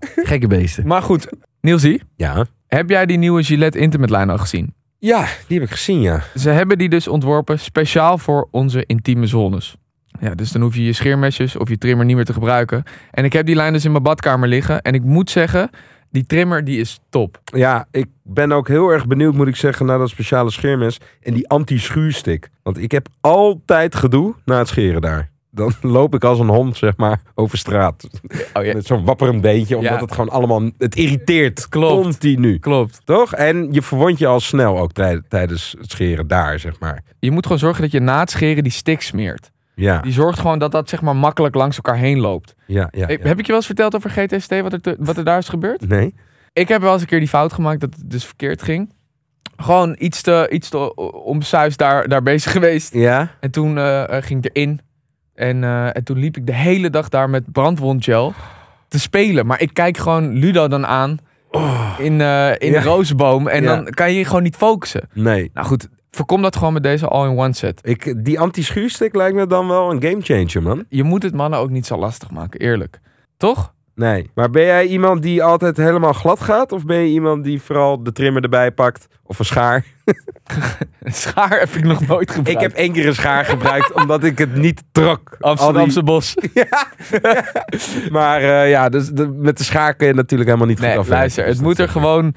gekke beesten. Maar goed, Nielsie, Ja. heb jij die nieuwe Gillette Intimate lijn al gezien? Ja, die heb ik gezien, ja. Ze hebben die dus ontworpen speciaal voor onze intieme zones. Ja, dus dan hoef je je scheermesjes of je trimmer niet meer te gebruiken. En ik heb die lijn dus in mijn badkamer liggen. En ik moet zeggen, die trimmer die is top. Ja, ik ben ook heel erg benieuwd, moet ik zeggen, naar dat speciale scheermes en die anti-schuurstick. Want ik heb altijd gedoe na het scheren daar. Dan loop ik als een hond, zeg maar, over straat. Oh ja, Met zo'n wapperend beentje, omdat Ja. het gewoon allemaal... Het irriteert Klopt. continu. klopt. Toch? En je verwond je al snel ook tij- tijdens het scheren daar, zeg maar. Je moet gewoon zorgen dat je na het scheren die stick smeert. Ja, Die zorgt gewoon dat dat zeg maar makkelijk langs elkaar heen loopt. ja, ja. Heb ik je wel eens verteld over GTST, wat er, te- wat er daar is gebeurd? Nee? Ik heb wel eens een keer die fout gemaakt dat het dus verkeerd ging. Gewoon iets te, iets te omsuis daar, daar bezig geweest. Ja? En toen eh, eh, ging ik erin. En, eh, en toen liep ik de hele dag daar met brandwondgel te spelen. Maar ik kijk gewoon Ludo dan aan in, eh, in Ja. de rozenboom. En Ja. dan kan je gewoon niet focussen. Nee. Nou goed, voorkom dat gewoon met deze all-in-one set. Ik, die anti-schuurstick lijkt me dan wel een gamechanger, man. Je moet het mannen ook niet zo lastig maken, eerlijk. Toch? Nee. Maar ben jij iemand die altijd helemaal glad gaat? Of ben je iemand die vooral de trimmer erbij pakt? Of een schaar? Een schaar heb ik nog nooit gebruikt. Ik heb één keer een schaar gebruikt omdat ik het niet trok. Al die- Amsterdamse bos. Maar eh, ja, dus de- met de schaar kun je natuurlijk helemaal niet goed Nee, afwerken. luister, Dus het moet er gewoon...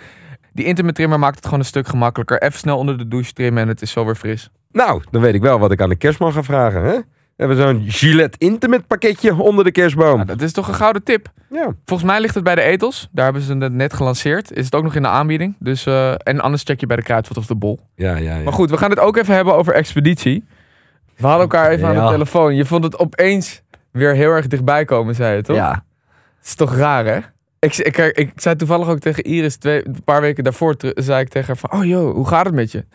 Die intimate trimmer maakt het gewoon een stuk gemakkelijker. Even snel onder de douche trimmen en het is zo weer fris. Nou, dan weet ik wel wat ik aan de kerstman ga vragen. Hè? We hebben zo'n Gillette Intimate pakketje onder de kerstboom. Nou, dat is toch een gouden tip. Ja. Volgens mij ligt het bij de Ethos. Daar hebben ze het net gelanceerd. Is het ook nog in de aanbieding. Dus, eh, en anders check je bij de Kruidvat of de Bol. Ja, ja, ja. Maar goed, we gaan het ook even hebben over Expeditie. We hadden elkaar even aan de telefoon. Je vond het opeens weer heel erg dichtbij komen, zei je toch? Ja, Het is toch raar, hè? Ik, ik, ik, ik zei toevallig ook tegen Iris, twee, een paar weken daarvoor, zei ik tegen haar van, oh joh, hoe gaat het met je?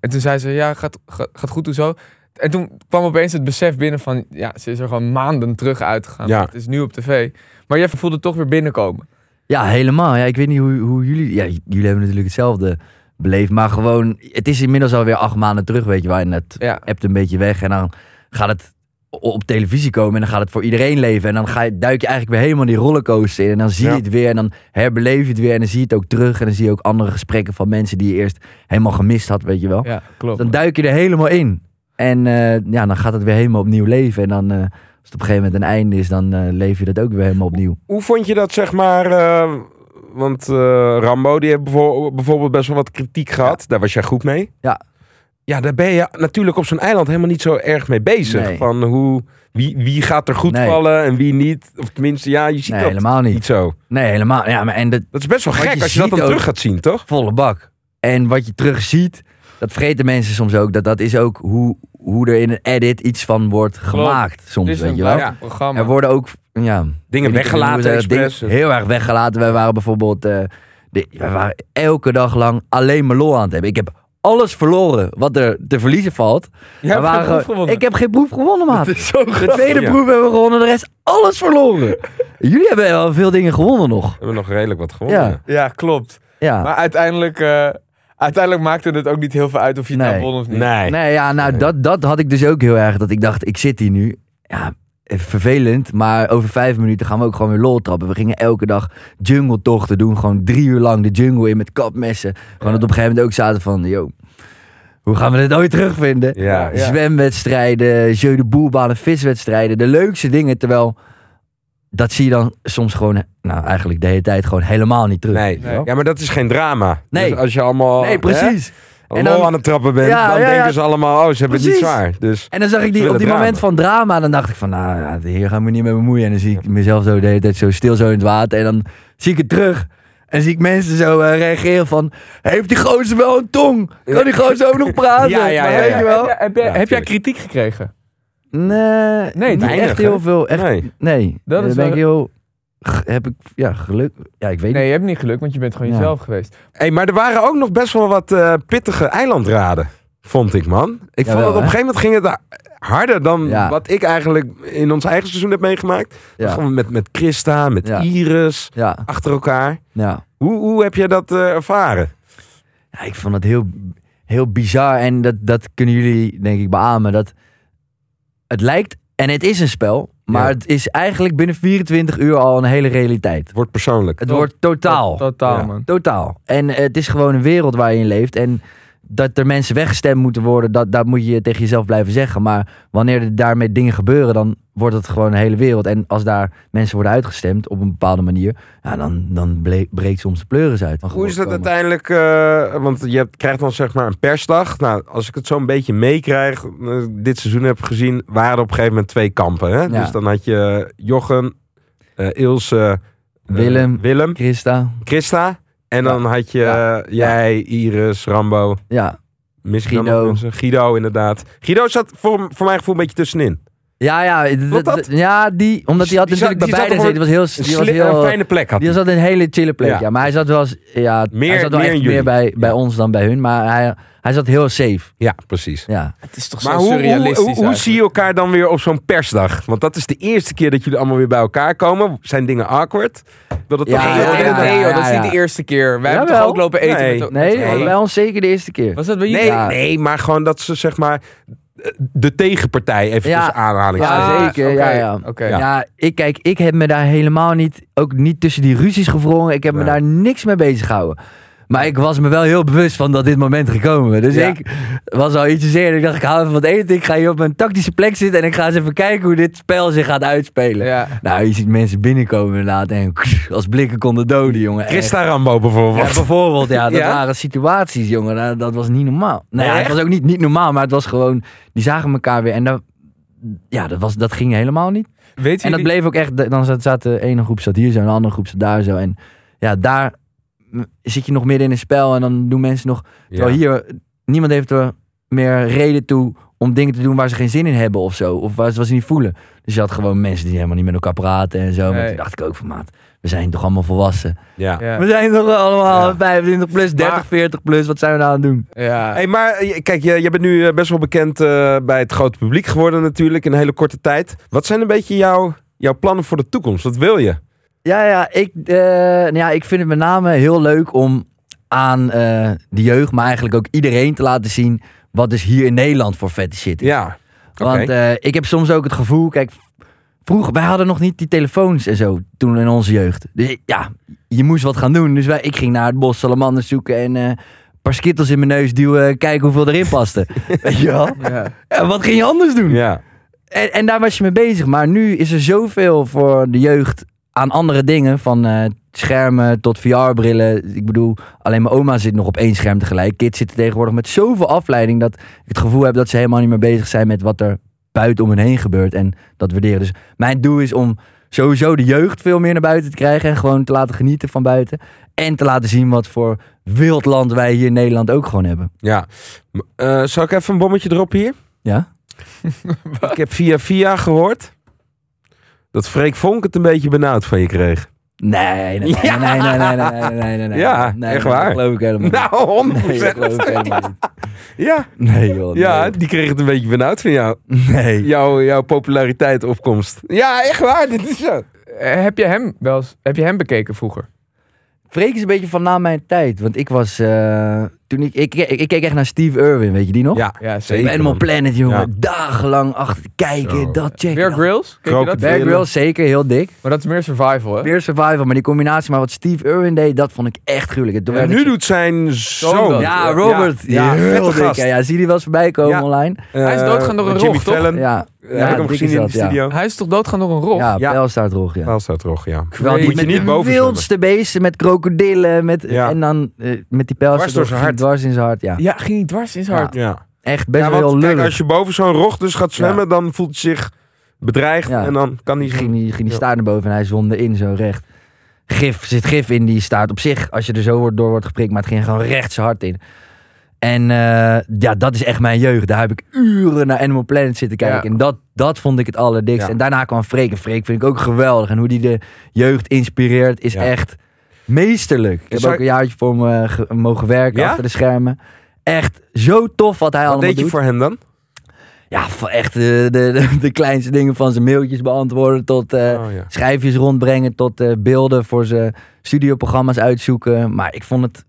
En toen zei ze, ja, gaat, gaat, gaat goed, hoezo? En toen kwam opeens het besef binnen van, ja, ze is er gewoon maanden terug uitgegaan. Ja. Het is nu op tv. Maar jij voelde het toch weer binnenkomen. ja helemaal. Ja, ik weet niet hoe, hoe jullie... Ja, jullie hebben natuurlijk hetzelfde beleefd. Maar gewoon, het is inmiddels alweer acht maanden terug, weet je wel. En het Ja. hebt een beetje weg. En dan gaat het op televisie komen en dan gaat het voor iedereen leven. En dan ga je, duik je eigenlijk weer helemaal die rollercoaster in. En dan zie je Ja. het weer en dan herbeleef je het weer. En dan zie je het ook terug. En dan zie je ook andere gesprekken van mensen die je eerst helemaal gemist had, weet je wel. Ja, klopt. Dan duik je er helemaal in. En eh, ja, dan gaat het weer helemaal opnieuw leven. En dan, eh, als het op een gegeven moment een einde is, dan eh, leef je dat ook weer helemaal opnieuw. Hoe vond je dat, zeg maar... want Rambo, die heeft bijvo- bijvoorbeeld best wel wat kritiek gehad. Daar was jij goed mee. Ja. Ja, daar ben je natuurlijk op zo'n eiland helemaal niet zo erg mee bezig. Nee. Van hoe, wie, wie gaat er goed Nee. vallen en wie niet. Of tenminste, ja, je ziet Nee, dat helemaal niet. niet zo. Nee, helemaal. Ja, maar en dat Dat is best wel gek als je dat dan terug gaat zien, toch? volle bak. En wat je terug ziet, dat vergeten mensen soms ook. Dat, dat is ook hoe, hoe er in een edit iets van wordt gemaakt. Soms, weet je wel. programma. Er worden ook ja, Dingen weggelaten, dingen heel erg weggelaten. Wij waren bijvoorbeeld... eh, de, wij waren elke dag lang alleen maar lol aan het hebben. Ik heb alles verloren wat er te verliezen valt. Jij geen waren- proef gewonnen. Ik heb geen proef gewonnen, maat. Het is zo De tweede Ja. proef hebben we gewonnen, de rest alles verloren. Jullie hebben wel veel dingen gewonnen nog. We hebben nog redelijk wat gewonnen. Ja. Ja, klopt. Ja. Maar uiteindelijk, eh, uiteindelijk maakte het ook niet heel veel uit of je het Nee. nou won of niet. Nee. Nee, ja, nou, Nee. Dat, dat had ik dus ook heel erg. Dat ik dacht, ik zit hier nu. Ja, eh, vervelend, maar over vijf minuten gaan we ook gewoon weer lol trappen. We gingen elke dag jungle tochten doen, gewoon drie uur lang de jungle in met kapmessen. Gewoon dat op een gegeven moment ook zaten van, yo, hoe gaan we dit ooit terugvinden? Ja, ja. Zwemwedstrijden, jeu de boelbanen, viswedstrijden, de leukste dingen. Terwijl, dat zie je dan soms gewoon, nou eigenlijk de hele tijd gewoon helemaal niet terug. Nee. Nee. Ja, maar dat is geen drama. Nee. Dus als je allemaal Nee, precies. hè, En lol dan- aan het trappen bent, Ja, dan ja, ja. denken ze allemaal, oh, ze hebben het niet Precies. zwaar. Dus En dan zag ik die, op die drama. moment van drama. Dan dacht ik van, nou, ja, hier gaan we niet mee bemoeien. En dan zie ik mezelf zo de hele tijd zo stil zo in het water. En dan zie ik het terug. En zie ik mensen zo eh, reageren van... Heeft die gozer wel een tong? Kan die gozer ook nog praten? Ja, ja, ja, weet je wel? Heb, jij- heb jij- Ja, heb jij tuurlijk. kritiek gekregen? Nee, Nee, niet echt heel veel. Echt, nee. nee. Dat is ben ik wel- heel... Heb ik, ja, geluk. Ja, ik weet Nee, je hebt niet geluk, want je bent gewoon Ja. jezelf geweest. Hey, maar er waren ook nog best wel wat eh, pittige eilandraden, vond ik, man. Ik vond dat op een gegeven moment ging het harder dan Ja. wat ik eigenlijk in ons eigen seizoen heb meegemaakt. Gewoon met, met Christa, met Ja. Iris, ja, achter elkaar. ja. Hoe, hoe heb je dat eh, ervaren? Ja, ik vond het heel, heel bizar. En dat, dat kunnen jullie, denk ik, beamen. Dat het lijkt, en het is een spel, maar Ja. het is eigenlijk binnen 24 uur al een hele realiteit. Het wordt persoonlijk. Het wordt totaal. To- Totaal, Ja. man. Totaal. En eh, het is gewoon een wereld waar je in leeft. En dat er mensen weggestemd moeten worden, dat, dat moet je tegen jezelf blijven zeggen. Maar wanneer er daarmee dingen gebeuren, dan wordt het gewoon een hele wereld. En als daar mensen worden uitgestemd op een bepaalde manier, ja, dan, dan breekt soms de pleuris uit. Hoe is dat komen. uiteindelijk? eh, want je hebt, krijgt dan zeg maar een persdag. Nou, als ik het zo een beetje meekrijg, eh, dit seizoen heb gezien, waren er op een gegeven moment twee kampen. Hè? Ja. Dus dan had je Jochem, eh, Ilse, eh, Willem. Willem, Christa, Christa. En Ja. dan had je jij, Iris, Rambo, ja. misschien Guido. Guido inderdaad. Guido zat voor, voor mijn gevoel een beetje tussenin. Ja, ja, dat? ja, die, omdat hij had Die natuurlijk bij beide gezeten. Die was Een, heel, die was sli- een heel, fijne plek had die hij. zat in een hele chille plek, Ja. ja. Maar hij zat wel, eens, ja, Meer- hij zat wel meer echt meer bij, bij Ja. ons dan bij hun. Maar hij, hij zat heel safe, Ja, precies. ja. Het is toch Maar zo hoe, hoe, surrealistisch hoe, hoe zie je elkaar dan weer op zo'n persdag? Want dat is de eerste keer dat jullie allemaal weer bij elkaar komen. Zijn dingen awkward? Dat het Ja, toch Nee, heel joh, ja, nee, ja, nee, joh, ja, dat is ja. niet de eerste keer. Wij hebben toch ook lopen eten Nee. met bij ons zeker de eerste keer. Was dat bij jullie? Nee, nee, maar gewoon dat ze zeg maar de tegenpartij even Ja. tussen aanhalingstekens. Ja, zeker, oké, ja, ja. Oké. Ja. ik kijk, ik heb me daar helemaal niet, ook niet tussen die ruzies gevrongen. Ik heb me daar niks mee bezig gehouden. Maar ik was me wel heel bewust van dat dit moment gekomen. Dus Ja. ik was al ietsje zeer. Ik dacht, ik hou even wat eten. Ik ga hier op een tactische plek zitten. En ik ga eens even kijken hoe dit spel zich gaat uitspelen. Ja. Nou, je ziet mensen binnenkomen inderdaad. En als blikken konden doden, jongen. Christa Rambo bijvoorbeeld. Ja, bijvoorbeeld, ja. Dat waren situaties, jongen. Dat, dat was niet normaal. Nou Nee, het was ook niet, niet normaal, maar het was gewoon... Die zagen elkaar weer en dat, ja, dat, was, dat ging helemaal niet. Weet En dat bleef ook echt... Dan zat, zat de ene groep zat hier zo en de andere groep zat daar zo. En ja, daar zit je nog midden in een spel en dan doen mensen nog... Ja. Terwijl hier, niemand heeft er meer reden toe om dingen te doen waar ze geen zin in hebben of zo. Of waar ze, waar ze niet voelen. Dus je had gewoon mensen die helemaal niet met elkaar praten en zo. Maar toen dacht ik ook van, maat, we zijn toch allemaal volwassen. Ja. Ja. We zijn toch allemaal Ja. 25 plus, 30, Maar- 40 plus. Wat zijn we nou aan het doen? Ja. Hey, maar eh, kijk, je, je bent nu eh, best wel bekend eh, bij het grote publiek geworden natuurlijk in een hele korte tijd. Wat zijn een beetje jouw, jouw plannen voor de toekomst? Wat wil je? Ja, ja, ik, eh, nou ja, ik vind het met name heel leuk om aan eh, de jeugd, maar eigenlijk ook iedereen te laten zien wat dus hier in Nederland voor vette shit is. Ja. Oké. Want eh, ik heb soms ook het gevoel, kijk, vroeger, wij hadden nog niet die telefoons en zo toen in onze jeugd. Dus ja, je moest wat gaan doen. Dus wij, ik ging naar het bos salamanders zoeken en eh, een paar skittels in mijn neus duwen, kijken hoeveel erin paste. Weet je wel? Ja. Ja, wat ging je anders doen? Ja. En, en daar was je mee bezig. Maar nu is er zoveel voor de jeugd aan andere dingen. Van eh, schermen tot VR-brillen. Ik bedoel, alleen mijn oma zit nog op één scherm tegelijk. Kids zitten tegenwoordig met zoveel afleiding... dat ik het gevoel heb dat ze helemaal niet meer bezig zijn... met wat er buiten om hen heen gebeurt. En dat waarderen. Dus mijn doel is om sowieso de jeugd veel meer naar buiten te krijgen... en gewoon te laten genieten van buiten. En te laten zien wat voor wild land wij hier in Nederland ook gewoon hebben. ja. Eh, zal ik even een bommetje droppen hier? Ja? Ik heb via via gehoord dat Freek Vonk het een beetje benauwd van je kreeg. Nee, nee, nee, Ja. nee, nee, nee, nee, nee, nee, nee, nee. Ja, nee, echt nee, waar. Dat geloof ik helemaal niet. Nou, 100%. Nee, dat geloof ik helemaal niet. Ja, Nee, joh. ja, nee. die kreeg het een beetje benauwd van jou. Nee. Jouw, jouw populariteit opkomst. Ja, echt waar. Dit is zo. Eh, Heb je hem wel eens, heb je hem bekeken vroeger? Freek is een beetje van na mijn tijd. Want ik was... eh, toen ik, ik, ik, ik keek echt naar Steve Irwin, weet je die nog? Ja, zeker. Animal man. Planet, jongen. Ja. Dagenlang achter te kijken, Zo. dat checken. Bear dat. Grylls? Bear Grylls, zeker, heel dik. Maar dat is meer survival, hè? Weer survival, maar die combinatie maar wat Steve Irwin deed, dat vond ik echt gruwelijk. En nu zo- doet zijn zoon. Ja, Robert. Ja, heel vette dik. gast. Ja, ja, zie je die wel eens voorbij komen Ja. online? Hij is doodgaan door een Eh, Jimmy rog, toch? Fallon. Ja, Ja, heb ik hem gezien in de ja. studio. Hij is toch doodgaan door een rog? Ja, Ja. pijlstaartrog, ja. Wel staat ook, ja. Moet je met niet de wildste beesten, met krokodillen, met, Ja. en dan eh, met die pijlstaart Dwars door zijn hart. Dwars in zijn hart, ja. Ja, ging niet dwars in zijn hart. Ja. Echt best ja, wel heel kijk, als je boven zo'n rog dus gaat zwemmen, dan voelt hij zich bedreigd Ja. en dan kan hij ging die, ging die Ja. staart naar boven en hij zonde in zo recht. Gif, zit gif in die staart op zich, als je er zo wordt- door wordt geprikt, maar het ging gewoon recht zijn hart in. En eh, ja, dat is echt mijn jeugd. Daar heb ik uren naar Animal Planet zitten kijken. Ja. En dat, dat vond ik het allerdikst. Ja. En daarna kwam Freek. En Freek vind ik ook geweldig. En hoe die de jeugd inspireert, is Ja. echt meesterlijk. Ik heb Zou- ook een jaartje voor me ge- mogen werken Ja? achter de schermen. Echt zo tof wat hij Wat allemaal deed je doet. voor hem dan? Ja, echt de, de, de, de kleinste dingen van zijn mailtjes beantwoorden tot eh, oh, ja. schijfjes rondbrengen tot eh, beelden voor zijn studioprogramma's uitzoeken. Maar ik vond het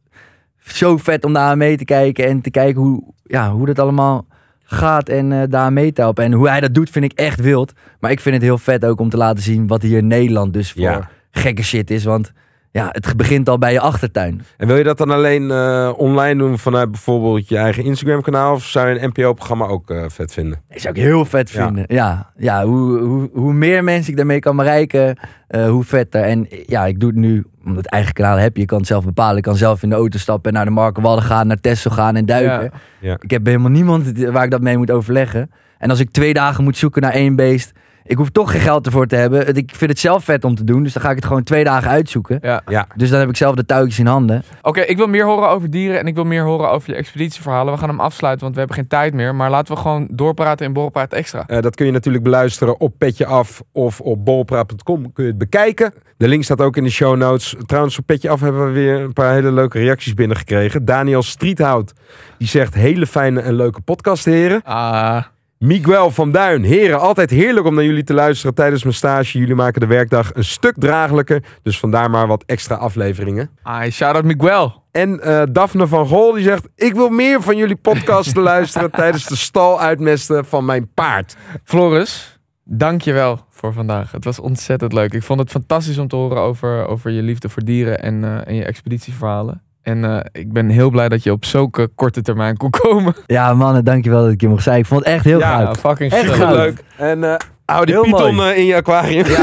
zo vet om daar aan mee te kijken en te kijken hoe, ja, hoe dat allemaal gaat en eh, daar mee te helpen. En hoe hij dat doet vind ik echt wild. Maar ik vind het heel vet ook om te laten zien wat hier in Nederland dus voor Ja. gekke shit is. Want ja, het begint al bij je achtertuin. En wil je dat dan alleen eh, online doen vanuit bijvoorbeeld je eigen Instagram kanaal? Of zou je een NPO-programma ook eh, vet vinden? Dat zou ik heel vet Ja. vinden. Ja, ja hoe, hoe, hoe meer mensen ik daarmee kan bereiken, eh, hoe vetter. En ja, ik doe het nu, omdat het eigen kanaal heb je, je kan het zelf bepalen. Ik kan zelf in de auto stappen en naar de Markenwallen gaan, naar Texel gaan en duiken. Ja. Ja. Ik heb helemaal niemand waar ik dat mee moet overleggen. En als ik twee dagen moet zoeken naar één beest, ik hoef toch geen geld ervoor te hebben. Ik vind het zelf vet om te doen, dus dan ga ik het gewoon twee dagen uitzoeken. Ja. Ja. Dus dan heb ik zelf de touwtjes in handen. Oké, ik wil meer horen over dieren en ik wil meer horen over je expeditieverhalen. We gaan hem afsluiten, want we hebben geen tijd meer. Maar laten we gewoon doorpraten in Borrelpraat Extra. Eh, dat kun je natuurlijk beluisteren op Petje Af of op bolpraat.com kun je het bekijken. De link staat ook in de show notes. Trouwens, op Petje Af hebben we weer een paar hele leuke reacties binnengekregen. Daniel Striethout, die zegt hele fijne en leuke podcast, heren. Ah, Miguel van Duin, heren, altijd heerlijk om naar jullie te luisteren tijdens mijn stage. Jullie maken de werkdag een stuk draaglijker, dus vandaar maar wat extra afleveringen. ah shout-out Miguel. En eh, Daphne van Gol die zegt: Ik wil meer van jullie podcast te luisteren tijdens de stal uitmesten van mijn paard. Floris, dank je wel voor vandaag. Het was ontzettend leuk. Ik vond het fantastisch om te horen over, over je liefde voor dieren en, eh, en je expeditieverhalen. En eh, ik ben heel blij dat je op zulke korte termijn kon komen. Ja, mannen, dankjewel dat ik je mocht zijn. Ik vond het echt heel Ja, gaaf. Ja, fucking Echt super goud. Leuk. En eh hou die Heel python mooi. eh, in je aquarium.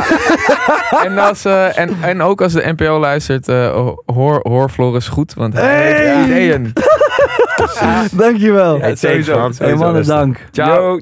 En, als, eh, en, en ook als de NPO luistert, eh, hoor, hoor Floris goed, want hij Hey! heeft ideeën. Dankjewel. Ja, hey sowieso. mannen, dank. Ciao. Yo,